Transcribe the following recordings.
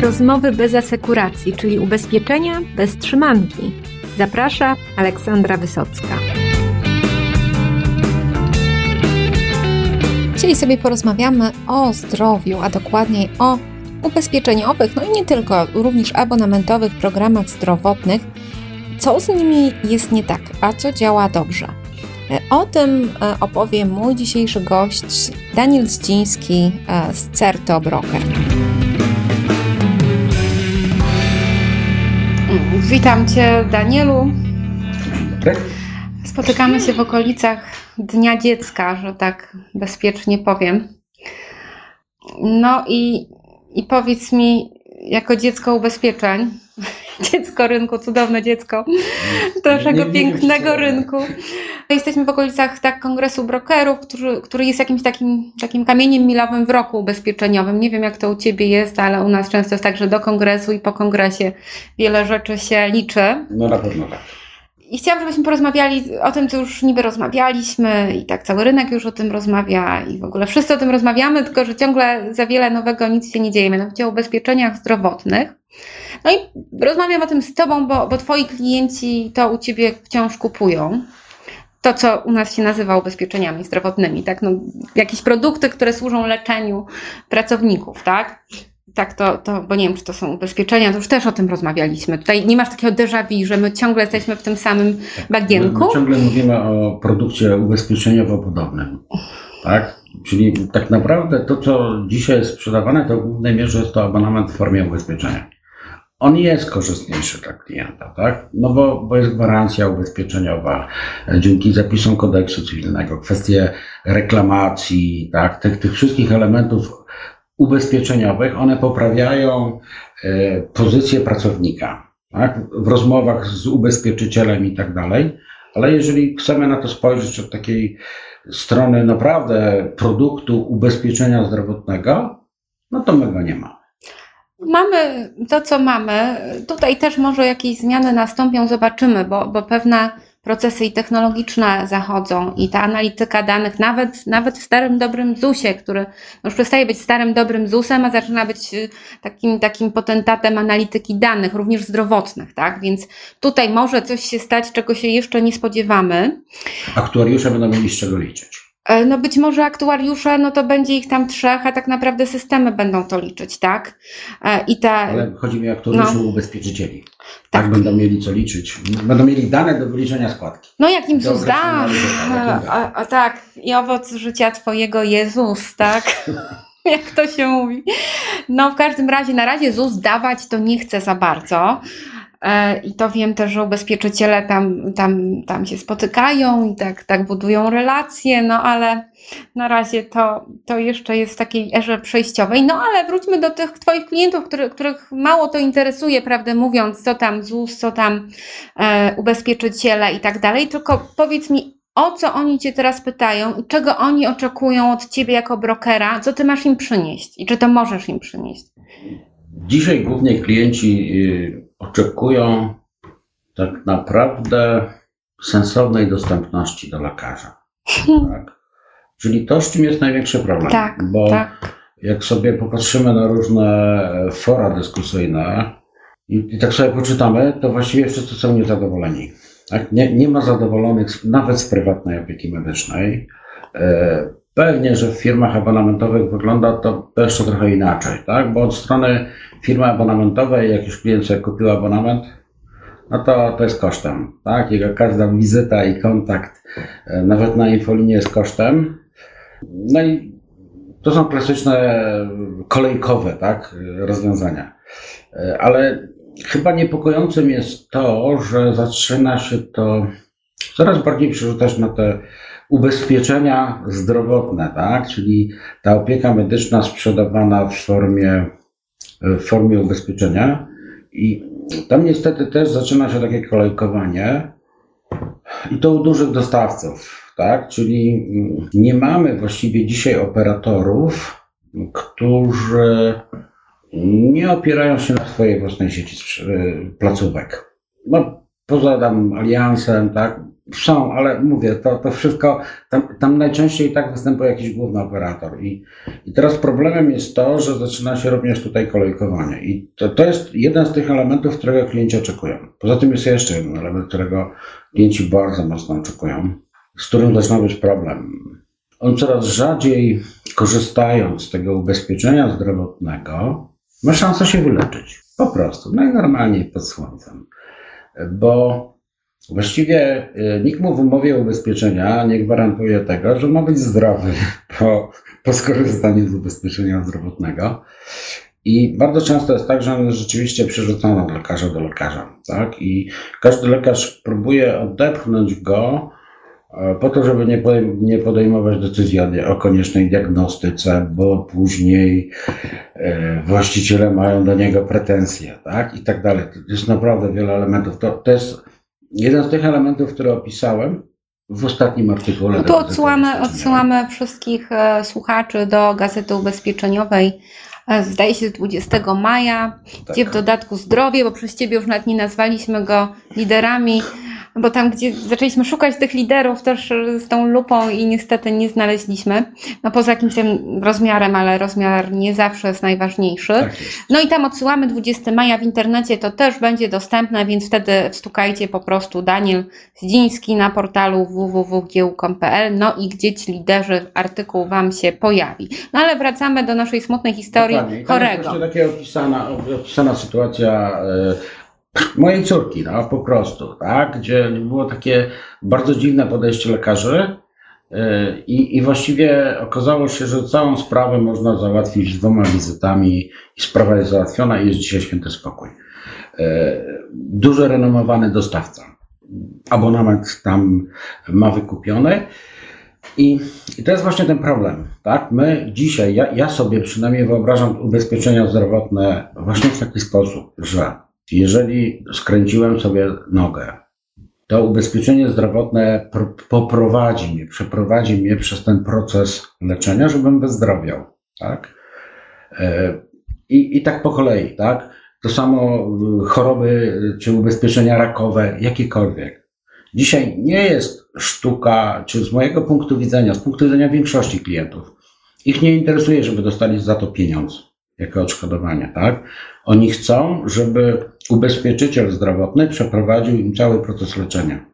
Rozmowy bez asekuracji, czyli ubezpieczenia bez trzymanki. Zaprasza Aleksandra Wysocka. Dzisiaj sobie porozmawiamy o zdrowiu, a dokładniej o ubezpieczeniowych, no i nie tylko, również abonamentowych programach zdrowotnych. Co z nimi jest nie tak, a co działa dobrze? O tym e, opowie mój dzisiejszy gość Daniel Zdziński e, z Certo Broker. Witam Cię, Danielu. Spotykamy się w okolicach Dnia Dziecka, że tak bezpiecznie powiem. No i, i powiedz mi, jako dziecko ubezpieczeń, dziecko rynku, cudowne dziecko naszego pięknego rynku. Jesteśmy w okolicach tak kongresu brokerów, który, który jest jakimś takim, takim kamieniem milowym w roku ubezpieczeniowym. Nie wiem jak to u Ciebie jest, ale u nas często jest tak, że do kongresu i po kongresie wiele rzeczy się liczy. No na pewno tak. I chciałam, żebyśmy porozmawiali o tym, co już niby rozmawialiśmy, i tak cały rynek już o tym rozmawia, i w ogóle wszyscy o tym rozmawiamy, tylko że ciągle za wiele nowego nic się nie dzieje, mianowicie o ubezpieczeniach zdrowotnych. No i rozmawiam o tym z Tobą, bo, bo Twoi klienci to u Ciebie wciąż kupują. To, co u nas się nazywa ubezpieczeniami zdrowotnymi, tak? No, jakieś produkty, które służą leczeniu pracowników, tak? Tak, to, to, bo nie wiem, czy to są ubezpieczenia, to już też o tym rozmawialiśmy. Tutaj nie masz takiego déjà vu, że my ciągle jesteśmy w tym samym bagienku. My ciągle mówimy o produkcie ubezpieczeniowo-podobnym, tak? Czyli tak naprawdę to, co dzisiaj jest sprzedawane, to w głównej mierze jest to abonament w formie ubezpieczenia. On jest korzystniejszy dla klienta, tak? No bo, bo jest gwarancja ubezpieczeniowa dzięki zapisom kodeksu cywilnego, kwestie reklamacji, tak? Tych, tych wszystkich elementów ubezpieczeniowych, one poprawiają e, pozycję pracownika tak? w rozmowach z ubezpieczycielem i tak dalej. Ale jeżeli chcemy na to spojrzeć od takiej strony naprawdę produktu ubezpieczenia zdrowotnego, no to my go nie mamy. Mamy to, co mamy. Tutaj też może jakieś zmiany nastąpią, zobaczymy, bo, bo pewne procesy i technologiczne zachodzą i ta analityka danych, nawet, nawet w starym dobrym ZUS-ie, który już przestaje być starym dobrym ZUS-em, a zaczyna być y, takim, takim potentatem analityki danych, również zdrowotnych, tak? Więc tutaj może coś się stać, czego się jeszcze nie spodziewamy. Aktuariusze będą mieli z czego liczyć. E, no być może aktuariusze, no to będzie ich tam trzech, a tak naprawdę systemy będą to liczyć, tak? E, I ta... Ale chodzi mi o aktuariuszy no. ubezpieczycieli. Tak. tak. będą mieli co liczyć. Będą mieli dane do wyliczenia składki. No jak im ZUS da, a, a, tak, i owoc życia Twojego Jezus, tak? jak to się mówi. No w każdym razie, na razie ZUS dawać to nie chce za bardzo. E, I to wiem też, że ubezpieczyciele tam, tam, tam się spotykają i tak, tak budują relacje, no ale na razie to, to jeszcze jest w takiej erze przejściowej. No ale wróćmy do tych Twoich klientów, który, których mało to interesuje, prawdę mówiąc, co tam ZUS, co tam e, ubezpieczyciele i tak dalej. Tylko powiedz mi, o co oni Cię teraz pytają i czego oni oczekują od Ciebie jako brokera, co Ty masz im przynieść i czy to możesz im przynieść? Dzisiaj głównie klienci y, oczekują tak naprawdę sensownej dostępności do lekarza. Tak? Czyli to, z czym jest największy problem. Tak, bo tak. jak sobie popatrzymy na różne fora dyskusyjne i, i tak sobie poczytamy, to właściwie wszyscy są niezadowoleni. Tak? Nie, nie ma zadowolonych nawet z prywatnej opieki medycznej. E, pewnie, że w firmach abonamentowych wygląda to jeszcze trochę inaczej, tak? Bo od strony firmy abonamentowej, jak już klient sobie kupił abonament, no to to jest kosztem, tak? Jego każda wizyta i kontakt, e, nawet na infolinie jest kosztem. No i to są klasyczne kolejkowe, tak? Rozwiązania. E, ale chyba niepokojącym jest to, że zaczyna się to coraz bardziej przerzucać na te ubezpieczenia zdrowotne, tak? Czyli ta opieka medyczna sprzedawana w formie, w formie ubezpieczenia. I tam niestety też zaczyna się takie kolejkowanie i to u dużych dostawców, tak? Czyli nie mamy właściwie dzisiaj operatorów, którzy nie opierają się na swojej własnej sieci placówek. No, poza tam aliansem, tak? Są, ale mówię, to, to wszystko, tam, tam najczęściej tak występuje jakiś główny operator. I, I teraz problemem jest to, że zaczyna się również tutaj kolejkowanie. I to, to jest jeden z tych elementów, którego klienci oczekują. Poza tym jest jeszcze jeden element, którego klienci bardzo mocno oczekują, z którym zaczyna być problem. On coraz rzadziej, korzystając z tego ubezpieczenia zdrowotnego, ma szansę się wyleczyć. Po prostu, najnormalniej pod słońcem. Bo Właściwie y, nikt mu w umowie ubezpieczenia nie gwarantuje tego, że ma być zdrowy po, po skorzystaniu z ubezpieczenia zdrowotnego. I bardzo często jest tak, że on jest rzeczywiście przerzucony od lekarza do lekarza. Tak? I każdy lekarz próbuje odepchnąć go e, po to, żeby nie, nie podejmować decyzji o koniecznej diagnostyce, bo później e, właściciele mają do niego pretensje, tak? I tak dalej. To jest naprawdę wiele elementów. To, to jest jeden z tych elementów, które opisałem w ostatnim artykule. No to odsyłamy, odsyłamy wszystkich e, słuchaczy do Gazety Ubezpieczeniowej, e, zdaje się z 20 maja, tak. gdzie w dodatku zdrowie, bo przez Ciebie już nawet nie nazwaliśmy go liderami bo tam, gdzie zaczęliśmy szukać tych liderów też z tą lupą i niestety nie znaleźliśmy, no poza jakimś rozmiarem, ale rozmiar nie zawsze jest najważniejszy. Tak jest. No i tam odsyłamy 20 maja w internecie, to też będzie dostępne, więc wtedy wstukajcie po prostu Daniel Zdziński na portalu www.giełkom.pl, no i gdzie ci liderzy, artykuł Wam się pojawi. No ale wracamy do naszej smutnej historii Dokładnie. Chorego. To jest taka opisana, opisana sytuacja y mojej córki, no po prostu, tak? Gdzie było takie bardzo dziwne podejście lekarzy. Y, I, I właściwie okazało się, że całą sprawę można załatwić dwoma wizytami i sprawa jest załatwiona i jest dzisiaj święty spokój. Y, duży renomowany dostawca. Abonament tam ma wykupiony. I, I to jest właśnie ten problem, tak? My dzisiaj, ja, ja sobie przynajmniej wyobrażam ubezpieczenia zdrowotne właśnie w taki sposób, że jeżeli skręciłem sobie nogę, to ubezpieczenie zdrowotne poprowadzi mnie, przeprowadzi mnie przez ten proces leczenia, żebym wyzdrowiał. Tak? E, I, I tak po kolei, tak? To samo y, choroby czy ubezpieczenia rakowe, jakiekolwiek. Dzisiaj nie jest sztuka, czy z mojego punktu widzenia, z punktu widzenia większości klientów, ich nie interesuje, żeby dostali za to pieniądz jako odszkodowanie, tak? Oni chcą, żeby ubezpieczyciel zdrowotny przeprowadził im cały proces leczenia.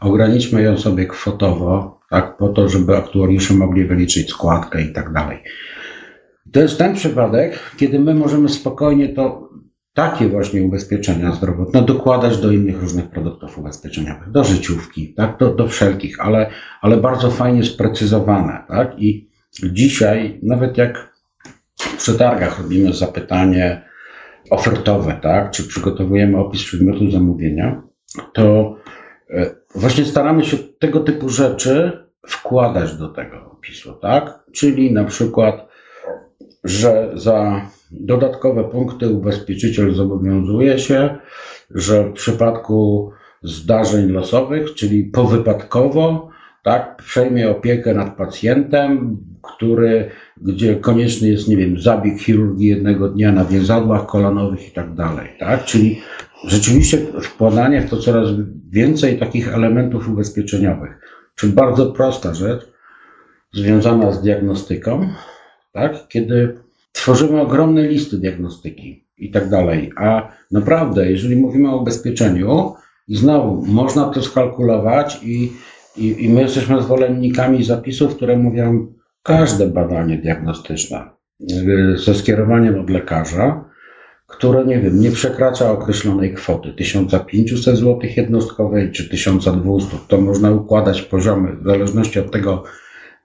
Ograniczmy ją sobie kwotowo, tak, po to, żeby aktuariusze mogli wyliczyć składkę i tak dalej. To jest ten przypadek, kiedy my możemy spokojnie to takie właśnie ubezpieczenia zdrowotne dokładać do innych różnych produktów ubezpieczeniowych, do życiówki, tak, do, do wszelkich, ale, ale bardzo fajnie sprecyzowane, tak, i dzisiaj, nawet jak w przetargach robimy zapytanie, ofertowe, tak, czy przygotowujemy opis przedmiotu zamówienia, to e, właśnie staramy się tego typu rzeczy wkładać do tego opisu, tak? Czyli na przykład, że za dodatkowe punkty ubezpieczyciel zobowiązuje się, że w przypadku zdarzeń losowych, czyli powypadkowo, tak, przejmie opiekę nad pacjentem, który gdzie konieczny jest, nie wiem, zabieg chirurgii jednego dnia na więzadłach kolanowych i tak dalej, tak? Czyli rzeczywiście wkładanie w to coraz więcej takich elementów ubezpieczeniowych. Czyli bardzo prosta rzecz, związana z diagnostyką, tak? Kiedy tworzymy ogromne listy diagnostyki i tak dalej, a naprawdę, jeżeli mówimy o ubezpieczeniu, i znowu można to skalkulować i, i, i my jesteśmy zwolennikami zapisów, które mówią, każde badanie diagnostyczne y, ze skierowaniem od lekarza, które, nie wiem, nie przekracza określonej kwoty 1500 zł jednostkowej czy 1200. To można układać poziomy w zależności od tego,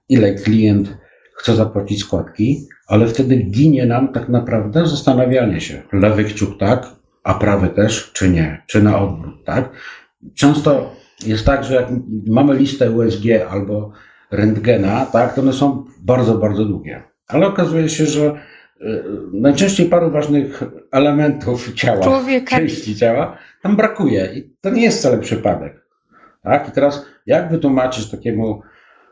ile klient chce zapłacić składki, ale wtedy ginie nam tak naprawdę zastanawianie się, lewy kciuk tak, a prawy też, czy nie, czy na odwrót, tak? Często jest tak, że jak mamy listę USG albo rentgena, tak, to one są bardzo, bardzo długie. Ale okazuje się, że y, najczęściej paru ważnych elementów ciała, Człowieka. części ciała, tam brakuje. I to nie jest wcale przypadek. Tak? I teraz jak wytłumaczyć takiemu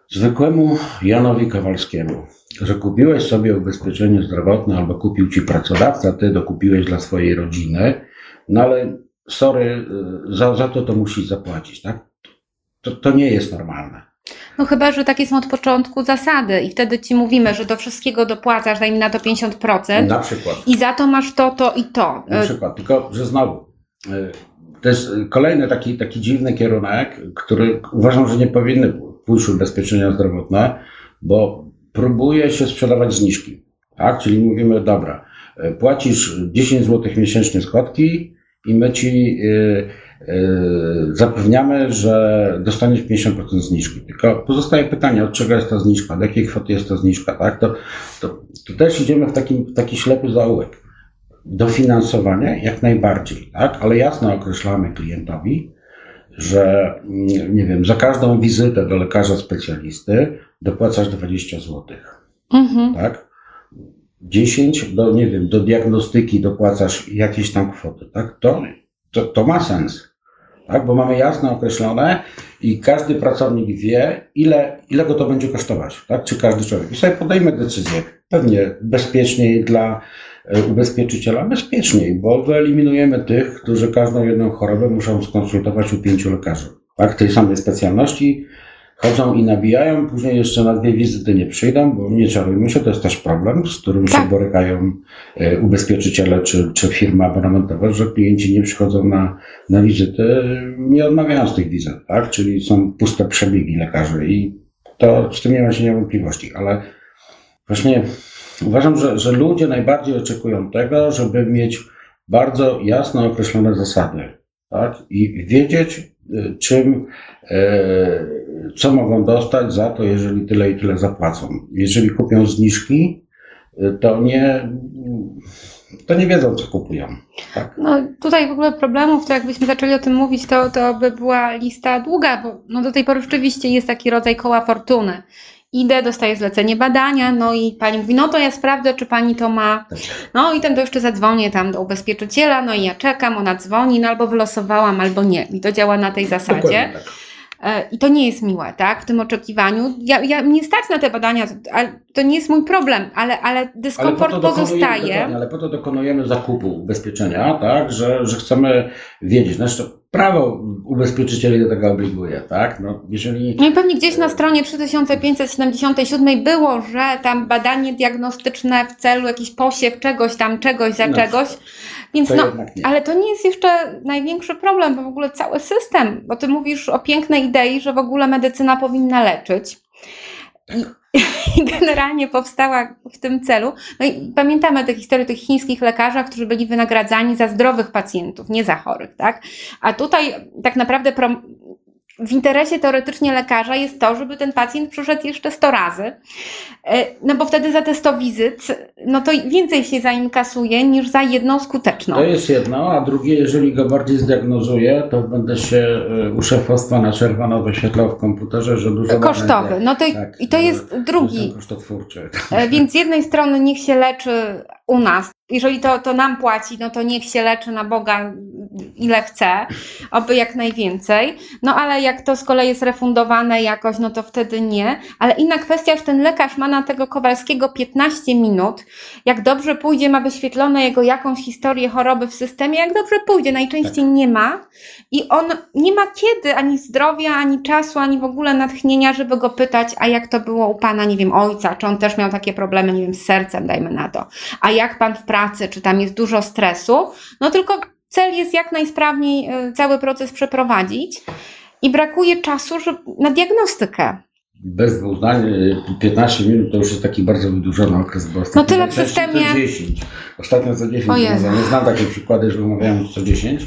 zwykłemu Janowi Kowalskiemu, że kupiłeś sobie ubezpieczenie zdrowotne albo kupił ci pracodawca, ty dokupiłeś dla swojej rodziny, no ale sorry, y, za, za to to musisz zapłacić, tak? to, to nie jest normalne. No chyba, że takie są od początku zasady i wtedy ci mówimy, że do wszystkiego dopłacasz, dajmy na to 50% Na przykład. i za to masz to, to i to. Na przykład, tylko że znowu, y, to jest kolejny taki, taki dziwny kierunek, który uważam, że nie powinny pójść ubezpieczenia zdrowotne, bo próbuje się sprzedawać zniżki. Tak? Czyli mówimy, dobra, y, płacisz 10 zł miesięcznie składki i my ci y, y, zapewniamy, że dostaniesz 50% zniżki. Tylko pozostaje pytanie, od czego jest ta zniżka, do jakiej kwoty jest ta zniżka, tak? To, to, to też idziemy w taki, taki ślepy zaułek dofinansowanie jak najbardziej, tak? Ale jasno określamy klientowi, że mm, nie wiem, za każdą wizytę do lekarza specjalisty dopłacasz 20 zł, Mhm. tak? 10 do, nie wiem, do diagnostyki dopłacasz jakieś tam kwoty, tak? To, to, to ma sens, tak? Bo mamy jasno określone i każdy pracownik wie, ile, ile go to będzie kosztować, tak? Czy każdy człowiek. I sobie podejmę decyzję. Pewnie bezpieczniej dla e, ubezpieczyciela, bezpieczniej, bo wyeliminujemy tych, którzy każdą jedną chorobę muszą skonsultować u pięciu lekarzy, tak? Tej samej specjalności. Chodzą i nabijają, później jeszcze na dwie wizyty nie przyjdą, bo nie czarujmy się, to jest też problem, z którym się Tak. borykają e, ubezpieczyciele czy, czy firmy abonamentowe, że klienci nie przychodzą na, na wizyty, nie odmawiają z tych wizyt, tak? Czyli są puste przebiegi lekarzy i to z tym nie ma się wątpliwości, ale właśnie uważam, że, że ludzie najbardziej oczekują tego, żeby mieć bardzo jasno określone zasady, tak? I wiedzieć, czym, e, co mogą dostać za to, jeżeli tyle i tyle zapłacą. Jeżeli kupią zniżki, y, to nie, to nie wiedzą, co kupują. Tak? No tutaj w ogóle problemów, to jakbyśmy zaczęli o tym mówić, to, to by była lista długa, bo no do tej pory rzeczywiście jest taki rodzaj koła fortuny. Idę, dostaję zlecenie badania, no i pani mówi, no to ja sprawdzę, czy pani to ma. Tak. No i ten to jeszcze zadzwonię tam do ubezpieczyciela, no i ja czekam, ona dzwoni, no albo wylosowałam, albo nie. I to działa na tej zasadzie. Tak. E, I to nie jest miłe, tak? W tym oczekiwaniu. Ja, ja mnie stać na te badania, ale to nie jest mój problem, ale, ale Ale po dyskomfort to dokonujemy, pozostaje. dokładnie, ale po to dokonujemy zakupu ubezpieczenia, tak, że, że chcemy wiedzieć. Znaczy, prawo ubezpieczycieli do tego obliguje, tak? No, jeżeli No i pewnie gdzieś na stronie 3577 było, że tam badanie diagnostyczne w celu jakiś posiew czegoś tam, czegoś za No, czegoś. Więc to no, ale to nie jest jeszcze największy problem, bo w ogóle cały system, bo ty mówisz o pięknej idei, że w ogóle medycyna powinna leczyć. I generalnie powstała w tym celu. No i pamiętamy tę historię tych chińskich lekarzach, którzy byli wynagradzani za zdrowych pacjentów, nie za chorych, tak? A tutaj tak naprawdę w interesie teoretycznie lekarza jest to, żeby ten pacjent przyszedł jeszcze 100 razy, E, no bo wtedy za te 100 wizyt, no to więcej się zainkasuje niż za jedną skuteczną. To jest jedno, a drugie, jeżeli go bardziej zdiagnozuję, to będę się y, u szefostwa na czerwono wyświetlał w komputerze, że dużo Kosztowy. No to, i- Tak, i to jest drugi. Kosztotwórczy. E, Więc z jednej strony niech się leczy u nas. Jeżeli to, to nam płaci, no to niech się leczy na Boga ile chce, oby jak najwięcej. No ale jak to z kolei jest refundowane jakoś, no to wtedy nie. Ale inna kwestia, że ten lekarz ma na tego Kowalskiego 15 minut. Jak dobrze pójdzie, ma wyświetlone jego jakąś historię choroby w systemie. Jak dobrze pójdzie, najczęściej nie ma. I on nie ma kiedy ani zdrowia, ani czasu, ani w ogóle natchnienia, żeby go pytać, a jak to było u pana, nie wiem, ojca, czy on też miał takie problemy, nie wiem, z sercem, dajmy na to. A jak pan w pracy, czy tam jest dużo stresu? No tylko cel jest jak najsprawniej y, cały proces przeprowadzić i brakuje czasu na diagnostykę. Bez dwóch zdań, y, 15 minut to już jest taki bardzo wydłużony okres, bo No tyle w systemie- Co 10. Ostatnio co 10 O Jezu. umawiam. Nie znam takie przykłady, że umawiałem co 10.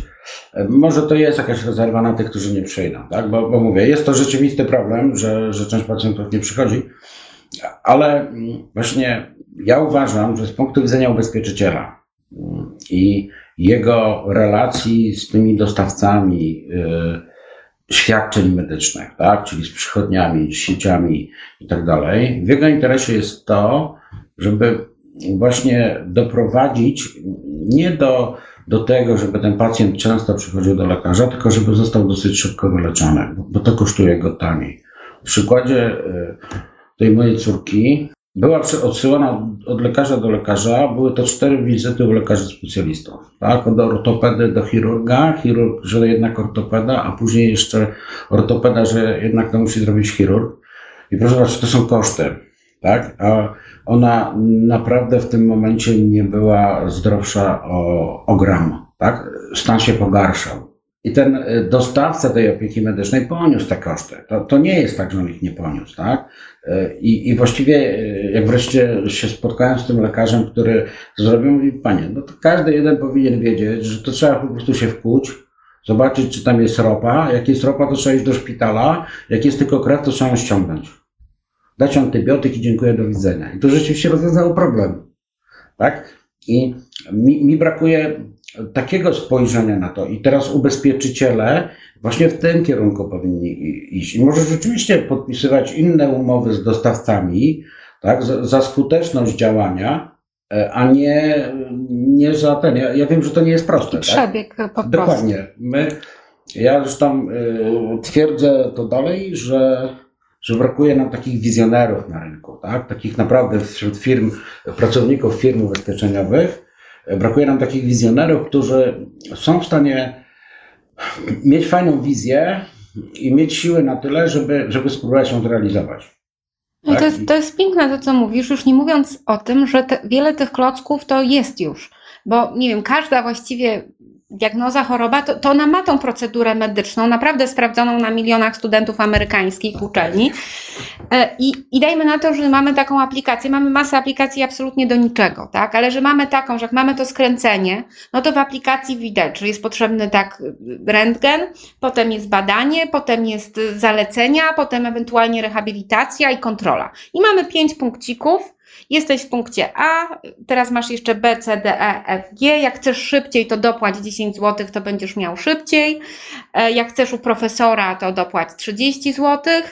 E, Może to jest jakaś rezerwa na tych, którzy nie przyjdą, tak? Bo, bo mówię, jest to rzeczywisty problem, że, że część pacjentów nie przychodzi, ale mm, właśnie ja uważam, że z punktu widzenia ubezpieczyciela mm, i jego relacji z tymi dostawcami y, świadczeń medycznych, tak, czyli z przychodniami, z sieciami i tak dalej. W jego interesie jest to, żeby właśnie doprowadzić nie do, do tego, żeby ten pacjent często przychodził do lekarza, tylko żeby został dosyć szybko wyleczony, bo- to kosztuje go taniej. W przykładzie y, tej mojej córki była odsyłana od lekarza do lekarza. Były to cztery wizyty u lekarzy specjalistów. Tak? Od ortopedy do chirurga, chirurg, że jednak ortopeda, a później jeszcze ortopeda, że jednak to musi zrobić chirurg. I proszę zobaczyć, to są koszty. Tak? A ona naprawdę w tym momencie nie była zdrowsza o, o gram. Tak? Stan się pogarszał. I ten y, dostawca tej opieki medycznej poniósł te koszty. To, to nie jest tak, że on ich nie poniósł, tak? Y, I, I właściwie, y, jak wreszcie się spotkałem z tym lekarzem, który zrobił, mówi, panie, no to każdy jeden powinien wiedzieć, że to trzeba po prostu się wkuć, zobaczyć, czy tam jest ropa. Jak jest ropa, to trzeba iść do szpitala. Jak jest tylko krew, to trzeba ją ściągnąć. Dać antybiotyk i dziękuję, do widzenia. I to rzeczywiście rozwiązało problem. Tak? I mi, mi brakuje takiego spojrzenia na to. I teraz ubezpieczyciele właśnie w tym kierunku powinni iść. I może rzeczywiście podpisywać inne umowy z dostawcami, tak, za, skuteczność działania, e, a nie, nie za ten. Ja, ja wiem, że to nie jest proste. Tak? Przebieg po prostu. Dokładnie. My, ja zresztą y, twierdzę to dalej, że, że brakuje nam takich wizjonerów na rynku, tak? Takich naprawdę wśród firm, pracowników firm ubezpieczeniowych. Brakuje nam takich wizjonerów, którzy są w stanie mieć fajną wizję i mieć siły na tyle, żeby, żeby spróbować ją zrealizować. No i to Tak? jest, to jest piękne to, co mówisz, już nie mówiąc o tym, że te, wiele tych klocków to jest już. Bo nie wiem, każda właściwie diagnoza choroba, to, to ona ma tą procedurę medyczną, naprawdę sprawdzoną na milionach studentów amerykańskich uczelni. E, I, I dajmy na to, że mamy taką aplikację, mamy masę aplikacji absolutnie do niczego, tak? Ale że mamy taką, że jak mamy to skręcenie, no to w aplikacji widać, że jest potrzebny tak rentgen, potem jest badanie, potem jest y, zalecenia, potem ewentualnie rehabilitacja i kontrola. I mamy pięć punkcików. Jesteś w punkcie A, teraz masz jeszcze B, C, D, E, F, G. Jak chcesz szybciej, to dopłać 10 zł, to będziesz miał szybciej. E, Jak chcesz u profesora, to dopłać 30 zł.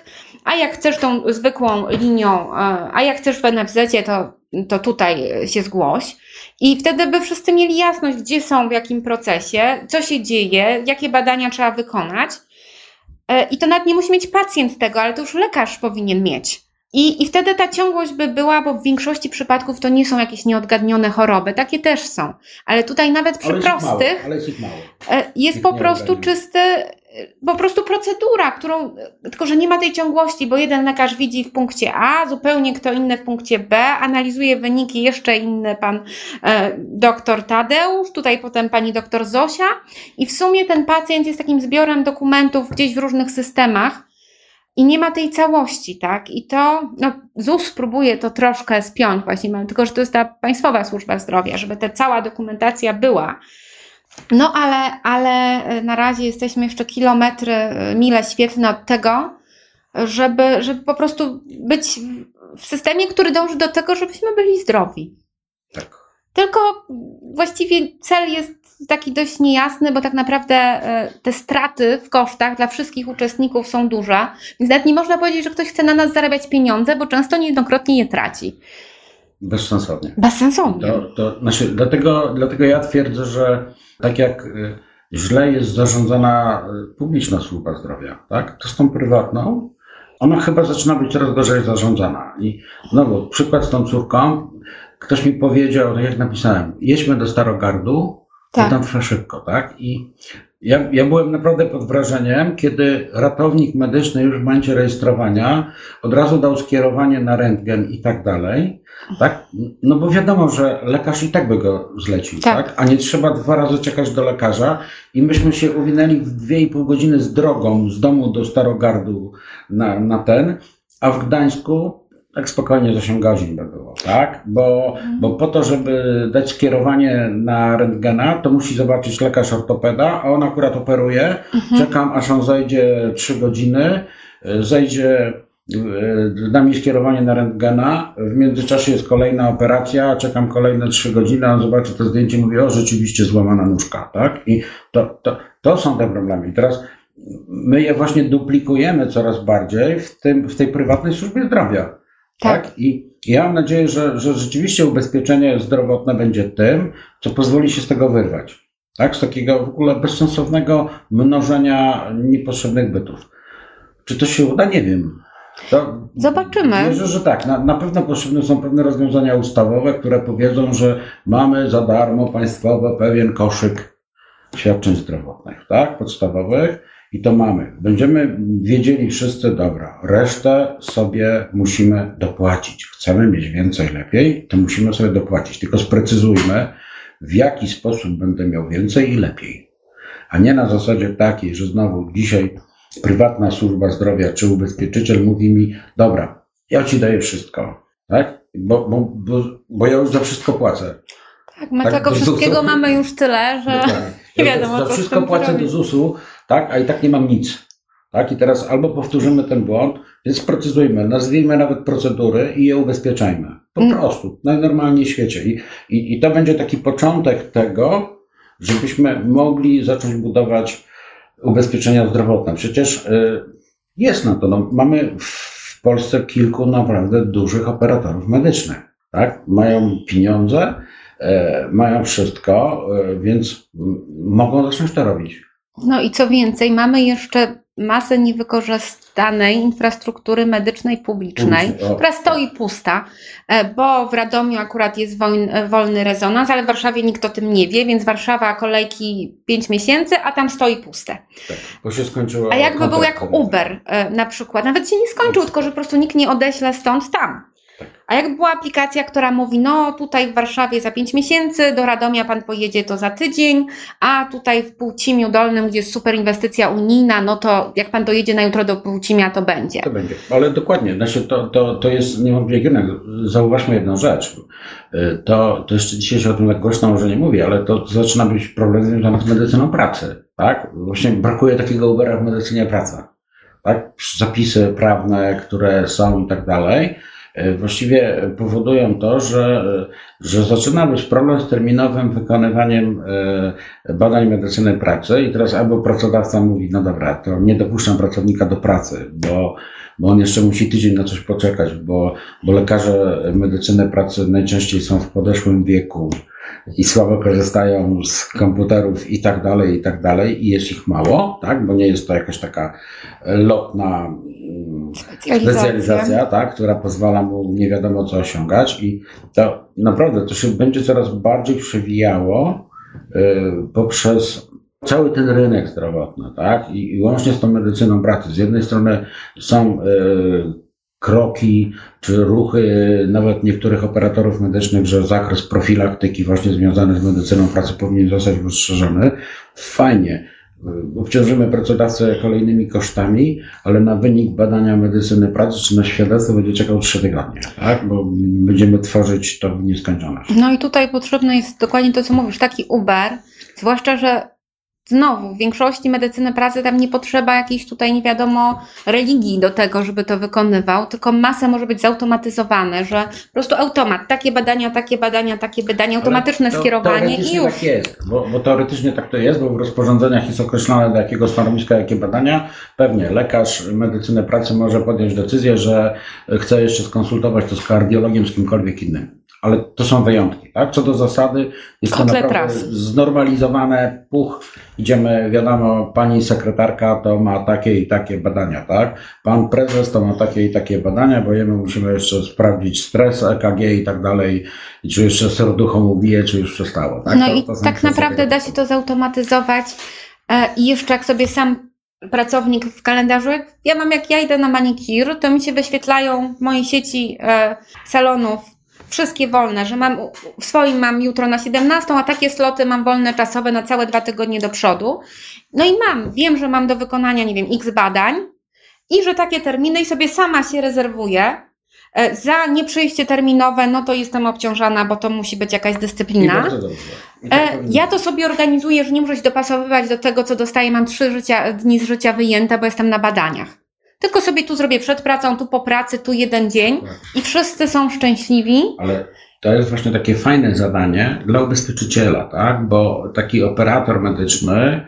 A jak chcesz tą zwykłą linią, e, a jak chcesz w NFZ, to, to tutaj się zgłoś. I wtedy by wszyscy mieli jasność, gdzie są, w jakim procesie, co się dzieje, jakie badania trzeba wykonać. E, I to nawet nie musi mieć pacjent tego, ale to już lekarz powinien mieć. I, I wtedy ta ciągłość by była, bo w większości przypadków to nie są jakieś nieodgadnione choroby, takie też są. Ale tutaj nawet przy Ale prostych jest mało. e, jest po prostu czysty, e, po prostu procedura, którą, tylko że nie ma tej ciągłości, bo jeden lekarz widzi w punkcie A, zupełnie kto inny w punkcie B, analizuje wyniki jeszcze inny pan e, doktor Tadeusz, tutaj potem pani doktor Zosia i w sumie ten pacjent jest takim zbiorem dokumentów gdzieś w różnych systemach i nie ma tej całości, tak? I to, no, ZUS próbuje to troszkę spiąć właśnie, mamy- tylko że to jest ta Państwowa Służba Zdrowia, żeby ta cała dokumentacja była. No ale, ale na razie jesteśmy jeszcze kilometry, mile świetlne od tego, żeby, żeby po prostu być w- w systemie, który dąży do tego, żebyśmy byli zdrowi. Tak. Tylko właściwie cel jest taki dość niejasny, bo tak naprawdę e, te straty w kosztach dla wszystkich uczestników są duże, więc nawet nie można powiedzieć, że ktoś chce na nas zarabiać pieniądze, bo często niejednokrotnie je traci. Bezsensownie. Bezsensownie. To, to, znaczy, dlatego, dlatego ja twierdzę, że tak jak y, źle jest zarządzana y, publiczna służba zdrowia, tak, to z tą prywatną, ona chyba zaczyna być coraz gorzej zarządzana. I znowu, przykład z tą córką, ktoś mi powiedział, tak jak napisałem, jedźmy do Starogardu, Tak. tam trwa szybko, tak? I ja, ja byłem naprawdę pod wrażeniem, kiedy ratownik medyczny już w momencie rejestrowania od razu dał skierowanie na rentgen i tak dalej, tak? No bo wiadomo, że lekarz i tak by go zlecił, Tak. tak? A nie trzeba dwa razy czekać do lekarza i myśmy się uwinęli w dwie i pół godziny z drogą z domu do Starogardu na, na ten, a w Gdańsku tak spokojnie z 8 godzin by było, tak? Bo, bo po to, żeby dać skierowanie na rentgena, to musi zobaczyć lekarz ortopeda, a on akurat operuje. Mhm. Czekam, aż on zajdzie 3 godziny, y, zejdzie, da mi skierowanie na rentgena, w międzyczasie jest kolejna operacja, czekam kolejne 3 godziny, a on zobaczy to zdjęcie i mówi, o rzeczywiście złamana nóżka, tak? I to, to, to są te problemy. I teraz my je właśnie duplikujemy coraz bardziej w, tym, w tej prywatnej służbie zdrowia. Tak. Tak. I ja mam nadzieję, że, że rzeczywiście ubezpieczenie zdrowotne będzie tym, co pozwoli się z tego wyrwać. Tak? Z takiego w ogóle bezsensownego mnożenia niepotrzebnych bytów. Czy to się uda? Nie wiem. To Zobaczymy. Wierzę, że tak. Na, na pewno potrzebne są pewne rozwiązania ustawowe, które powiedzą, że mamy za darmo państwowo pewien koszyk świadczeń zdrowotnych, tak? Podstawowych. I to mamy. Będziemy wiedzieli wszyscy, dobra, resztę sobie musimy dopłacić. Chcemy mieć więcej, lepiej, to musimy sobie dopłacić. Tylko sprecyzujmy, w jaki sposób będę miał więcej i lepiej. A nie na zasadzie takiej, że znowu dzisiaj prywatna służba zdrowia czy ubezpieczyciel mówi mi, dobra, ja ci daję wszystko, tak? Bo, bo, bo, bo ja już za wszystko płacę. Tak, my Tak, tego do wszystkiego ZUS-u. mamy już tyle, że nie Ja wiadomo, za co z wszystko płacę do. ZUS-u, tak? A i tak nie mam nic. Tak? I teraz albo powtórzymy ten błąd, więc sprecyzujmy, nazwijmy nawet procedury i je ubezpieczajmy. Po Mm. prostu, najnormalniej w świecie. I, i, I to będzie taki początek tego, żebyśmy mogli zacząć budować ubezpieczenia zdrowotne. Przecież y, jest na to. No, mamy w Polsce kilku naprawdę dużych operatorów medycznych. Tak? Mają pieniądze, e, mają wszystko, e, więc mogą zacząć to robić. No i co więcej, mamy jeszcze masę niewykorzystanej infrastruktury medycznej publicznej, która stoi pusta, e, bo w Radomiu akurat jest e, wolny rezonans, ale w Warszawie nikt o tym nie wie, więc Warszawa kolejki 5 miesięcy, a tam stoi puste. Tak, bo się skończyło. A jakby był jak. Uber e, na przykład, nawet się nie skończył, tylko że po prostu nikt nie odeśle stąd tam. A jak była aplikacja, która mówi, no tutaj w Warszawie za 5 miesięcy, do Radomia pan pojedzie to za tydzień, a tutaj w Półcimiu Dolnym, gdzie jest super inwestycja unijna, no to jak pan dojedzie na jutro do Półcimia, to będzie. To będzie. Ale dokładnie, znaczy to, to, to jest niewątpliwie. Zauważmy jedną rzecz. Y, To, to jeszcze dzisiaj się o tym tak głośno może nie mówię, ale to zaczyna być problem związany z medycyną pracy. Tak? Właśnie brakuje takiego Ubera w medycynie pracy. Tak? Zapisy prawne, które są i tak dalej, właściwie powodują to, że, że zaczyna być problem z terminowym wykonywaniem y, badań medycyny pracy i teraz albo pracodawca mówi, no dobra, to nie dopuszczam pracownika do pracy, bo, bo on jeszcze musi tydzień na coś poczekać, bo, bo lekarze medycyny pracy najczęściej są w podeszłym wieku i słabo korzystają z komputerów i tak dalej, i tak dalej, i jest ich mało, tak, bo nie jest to jakaś taka lotna mm, specjalizacja, tak, która pozwala mu nie wiadomo co osiągać i to naprawdę to się będzie coraz bardziej przewijało y, poprzez cały ten rynek zdrowotny, tak, i, i łącznie z tą medycyną pracy. Z jednej strony są y, kroki czy ruchy nawet niektórych operatorów medycznych, że zakres profilaktyki właśnie związany z medycyną pracy powinien zostać rozszerzony. Fajnie. Obciążymy pracodawcę kolejnymi kosztami, ale na wynik badania medycyny pracy czy na świadectwo będzie czekał 3 tygodnie, tak? Bo będziemy tworzyć to w nieskończoność. No i tutaj potrzebne jest dokładnie to, co mówisz, taki Uber, zwłaszcza, że znowu w większości medycyny pracy tam nie potrzeba jakiejś tutaj nie wiadomo religii do tego, żeby to wykonywał, tylko masa może być zautomatyzowane, że po prostu automat, takie badania, takie badania, takie badania, automatyczne to skierowanie i już. tak jest, bo, bo teoretycznie tak to jest, bo w rozporządzeniach jest określone do jakiego stanowiska, jakie badania. Pewnie lekarz medycyny pracy może podjąć decyzję, że chce jeszcze skonsultować to z kardiologiem, z kimkolwiek innym. Ale to są wyjątki, tak? Co do zasady jest to naprawdę znormalizowane, puch, idziemy, wiadomo, pani sekretarka to ma takie i takie badania, tak? Pan prezes to ma takie i takie badania, bo jemu musimy jeszcze sprawdzić stres, EKG i tak dalej, i czy jeszcze serducho mu bije, czy już przestało, tak? No To- i to tak naprawdę da się to zautomatyzować e, i jeszcze jak sobie sam pracownik w kalendarzu, jak ja mam jak ja idę na manikir, to mi się wyświetlają w mojej sieci e, salonów wszystkie wolne, że mam w swoim mam jutro na 17, a takie sloty mam wolne czasowe na całe dwa tygodnie do przodu. No i mam, wiem, że mam do wykonania, nie wiem, x badań i że takie terminy i sobie sama się rezerwuję. E, Za nieprzyjście terminowe, no to jestem obciążana, bo to musi być jakaś dyscyplina. tak E, ja to sobie organizuję, że nie muszę się dopasowywać do tego, co dostaję. Mam trzy życia, dni z życia wyjęte, bo jestem na badaniach. Tylko sobie tu zrobię przed pracą, tu po pracy, tu jeden dzień Tak. i wszyscy są szczęśliwi. Ale to jest właśnie takie fajne zadanie dla ubezpieczyciela, tak? Bo taki operator medyczny,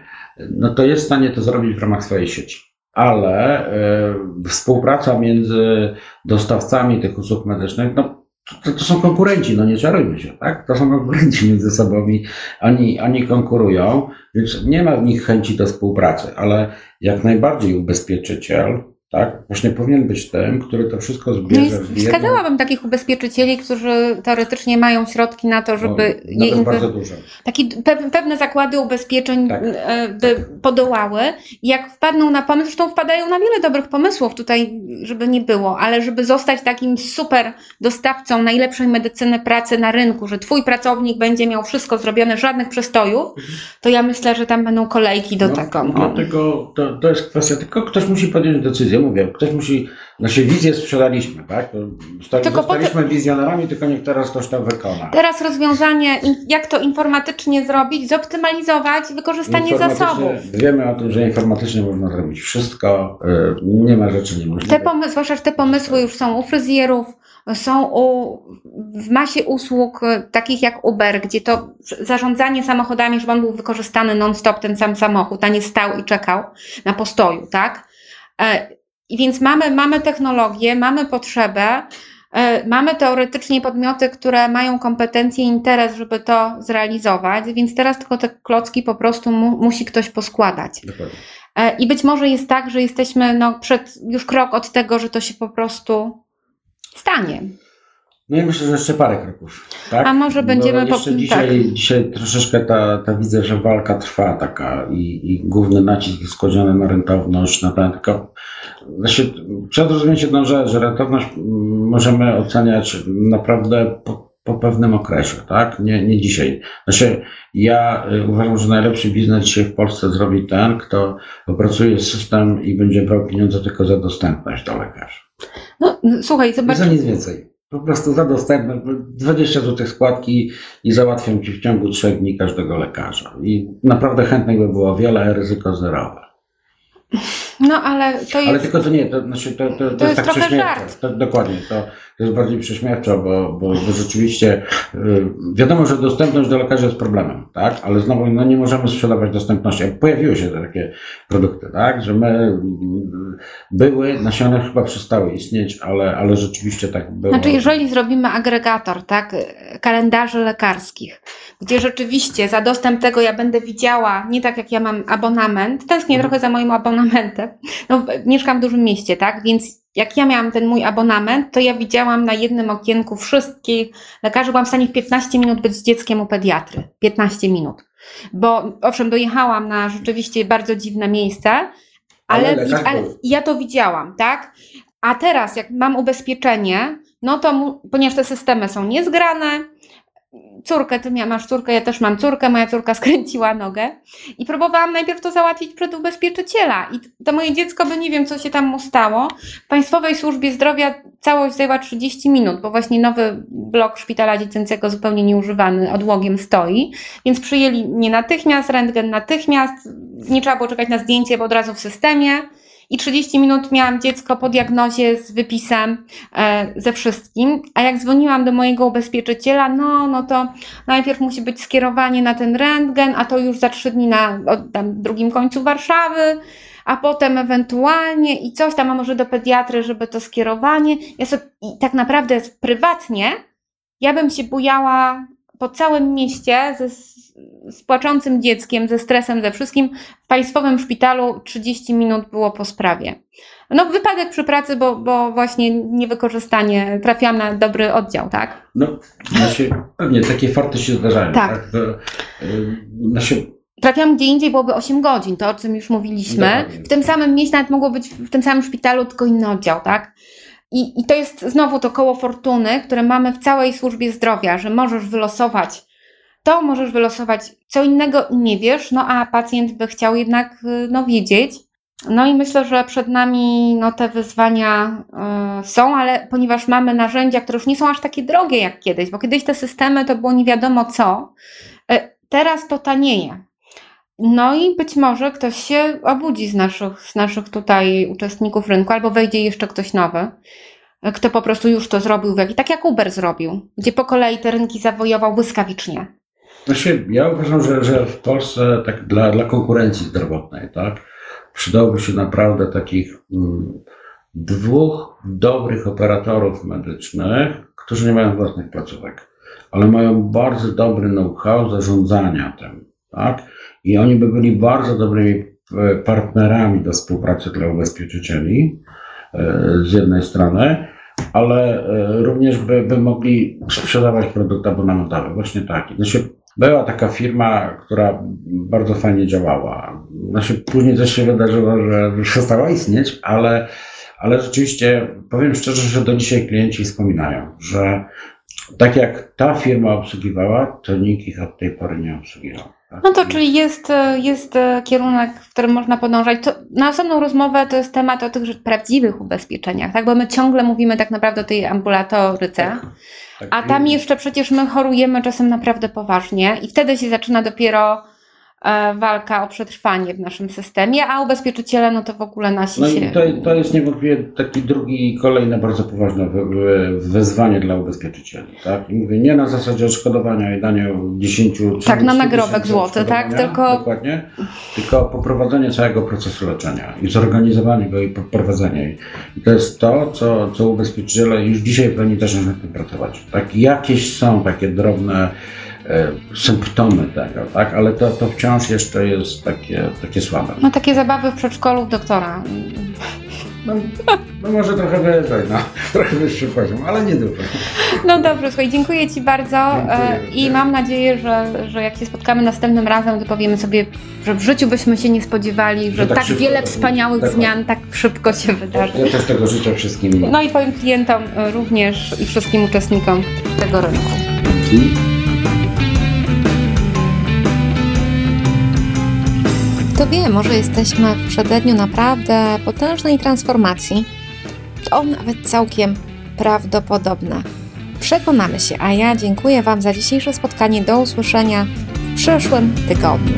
no to jest w stanie to zrobić w ramach swojej sieci. Ale e, współpraca między dostawcami tych usług medycznych, no to, to są konkurenci, no nie czarujmy się, tak? To są konkurenci między sobą oni, oni konkurują, więc nie ma w nich chęci do współpracy, ale jak najbardziej ubezpieczyciel tak, właśnie powinien być tym, który to wszystko No zbierze w jedną- wskazałabym takich ubezpieczycieli, którzy teoretycznie mają środki na to, żeby no, je bardzo dużo. Taki pe- pewne zakłady ubezpieczeń Tak. e, by podołały. I Jak wpadną na pomysł, zresztą wpadają na wiele dobrych pomysłów tutaj, żeby nie było, ale żeby zostać takim super dostawcą najlepszej medycyny pracy na rynku, że twój pracownik będzie miał wszystko zrobione, żadnych przestojów, to ja myślę, że tam będą kolejki do no, tego. No. Dlatego to, to jest kwestia, tylko ktoś musi podjąć decyzję, mówię, ktoś musi, nasze wizje sprzedaliśmy, tak? To sta- Tylko Zostaliśmy wizjonerami, tylko niech teraz ktoś to wykona. Teraz rozwiązanie, jak to informatycznie zrobić, zoptymalizować wykorzystanie zasobów. Wiemy o tym, że informatycznie można zrobić wszystko, y, nie ma rzeczy niemożliwych. Te pomysły, zwłaszcza, że te pomysły już są u fryzjerów, są u, w masie usług e, takich jak Uber, gdzie to zarządzanie samochodami, żeby on był wykorzystany non-stop, ten sam samochód, a nie stał i czekał na postoju, tak? I więc mamy, mamy technologię, mamy potrzebę, e, mamy teoretycznie podmioty, które mają kompetencje i interes, żeby to zrealizować, więc teraz tylko te klocki po prostu mu, musi ktoś poskładać. Dokładnie. E, I być może jest tak, że jesteśmy no, przed już krok od tego, że to się po prostu stanie. No i myślę, że jeszcze parę kroków. Tak? A może będziemy jeszcze po- dzisiaj, tak. dzisiaj troszeczkę ta, ta widzę, że walka trwa taka i, i główny nacisk jest kładziony na rentowność, na ten, tylko znaczy, trzeba zrozumieć jedną rzecz, że rentowność możemy oceniać naprawdę po, po pewnym okresie, tak? Nie, nie dzisiaj. Znaczy, ja y, uważam, że najlepszy biznes dzisiaj w Polsce zrobi ten, kto opracuje system i będzie brał pieniądze tylko za dostępność do lekarza. No, słuchaj, zobacz, za nic więcej. Po prostu za dostępność. 20 zł składki i załatwią ci w ciągu 3 dni każdego lekarza. I naprawdę chętnych by było wiele, ryzyko zerowe. No ale to Ale jest. tylko to nie, to, znaczy to, to, to, jest jest tak prześmiewcze. To, dokładnie, to, to jest bardziej prześmiewczo, bo, bo, bo rzeczywiście y, wiadomo, że dostępność do lekarza jest problemem, tak? Ale znowu no, nie możemy sprzedawać dostępności. Pojawiły się takie produkty, tak? Że my mm, były, nasiona chyba przestały istnieć, ale, ale rzeczywiście tak było. Znaczy, jeżeli zrobimy agregator, tak, kalendarzy lekarskich, gdzie rzeczywiście za dostęp tego ja będę widziała, nie tak jak ja mam abonament, tęsknię Mhm. trochę za moim abonamentem. No, mieszkam w dużym mieście, tak, więc jak ja miałam ten mój abonament, to ja widziałam na jednym okienku wszystkich lekarzy, byłam w stanie w 15 minut być z dzieckiem u pediatry. 15 minut. Bo owszem, dojechałam na rzeczywiście bardzo dziwne miejsce, ale, Ale lekarz ale ja to widziałam, tak? A teraz, jak mam ubezpieczenie, no to ponieważ te systemy są niezgrane, córkę, ty masz córkę, ja też mam córkę, moja córka skręciła nogę i próbowałam najpierw to załatwić przed ubezpieczyciela i to moje dziecko by nie wiem, co się tam mu stało. W Państwowej Służbie Zdrowia całość zajęła 30 minut, bo właśnie nowy blok szpitala dziecięcego zupełnie nieużywany odłogiem stoi, więc przyjęli mnie natychmiast, rentgen natychmiast, nie trzeba było czekać na zdjęcie, bo od razu w systemie. I 30 minut miałam dziecko po diagnozie z wypisem e, ze wszystkim. A jak dzwoniłam do mojego ubezpieczyciela, no, no to najpierw musi być skierowanie na ten rentgen, a to już za trzy dni na tam, drugim końcu Warszawy, a potem ewentualnie i coś tam, a może do pediatry, żeby to skierowanie. Ja sobie, I tak naprawdę prywatnie ja bym się bujała po całym mieście ze, z płaczącym dzieckiem, ze stresem, ze wszystkim. W państwowym szpitalu 30 minut było po sprawie. No wypadek przy pracy, bo, bo właśnie niewykorzystanie, trafiłam na dobry oddział, tak? No, znaczy, pewnie takie farty się zdarzają. Tak. Tak. To, y, znaczy, Trafiłam gdzie indziej, byłoby 8 godzin, to o czym już mówiliśmy. W tym samym mieście nawet mogło być w tym samym szpitalu, tylko inny oddział, tak? I, I to jest znowu to koło fortuny, które mamy w całej służbie zdrowia, że możesz wylosować to, możesz wylosować co innego nie wiesz, no a pacjent by chciał jednak y, no, wiedzieć. No i myślę, że przed nami no, te wyzwania y, są, ale ponieważ mamy narzędzia, które już nie są aż takie drogie jak kiedyś, bo kiedyś te systemy to było nie wiadomo co, y, teraz to tanieje. No i być może ktoś się obudzi z naszych, z naszych tutaj uczestników rynku, albo wejdzie jeszcze ktoś nowy, kto po prostu już to zrobił, tak jak Uber zrobił, gdzie po kolei te rynki zawojował błyskawicznie. Znaczy, ja uważam, że, że w Polsce tak dla, dla konkurencji zdrowotnej, tak, przydałoby się naprawdę takich mm, dwóch dobrych operatorów medycznych, którzy nie mają własnych placówek, ale mają bardzo dobry know-how zarządzania tym, tak, i oni by byli bardzo dobrymi e, partnerami do współpracy dla ubezpieczycieli, z jednej strony, ale również by, by mogli sprzedawać produkt abonamentowy. Właśnie tak. Znaczy, była taka firma, która bardzo fajnie działała. Znaczy, później też się wydarzyło, że przestała istnieć, ale, ale rzeczywiście powiem szczerze, że do dzisiaj klienci wspominają, że tak jak ta firma obsługiwała, to nikt ich od tej pory nie obsługiwał. Tak? No to czyli jest, jest kierunek, w którym można podążać. To na osobną rozmowę to jest temat o tych prawdziwych ubezpieczeniach, tak? Bo my ciągle mówimy tak naprawdę o tej ambulatoryce. Tak, tak. A tam jeszcze przecież my chorujemy czasem naprawdę poważnie i wtedy się zaczyna dopiero E, walka o przetrwanie w naszym systemie, a ubezpieczyciele no to w ogóle nasi no się... To, to jest niewątpliwie taki drugi i kolejne bardzo poważne wezwanie dla ubezpieczycieli. Tak? I mówię nie na zasadzie odszkodowania i dania 10 Tak, na nagrobek złoty, tak? Tylko... Dokładnie. Tylko poprowadzenie całego procesu leczenia i zorganizowanie go i poprowadzenie. I to jest to, co, co ubezpieczyciele już dzisiaj powinni też nad tym pracować. Tak? Jakieś są takie drobne E, symptomy tego, tak? ale to, to wciąż jeszcze jest takie, takie słabe. No takie zabawy w przedszkolu doktora. No, no może trochę wyżej, no, trochę wyższy poziom, ale nie dużo. No dobrze, słuchaj, dziękuję Ci bardzo e, dziękuję. i mam nadzieję, że, że jak się spotkamy następnym razem, to powiemy sobie, że w życiu byśmy się nie spodziewali, że, że tak, tak wiele wspaniałych tak, zmian tak szybko się wydarzy. Ja też tego życzę wszystkim. No i Twoim klientom również i wszystkim uczestnikom tego rynku. Dzięki. Kto wie, może jesteśmy w przededniu naprawdę potężnej transformacji. To nawet całkiem prawdopodobne. Przekonamy się, a ja dziękuję Wam za dzisiejsze spotkanie. Do usłyszenia w przyszłym tygodniu.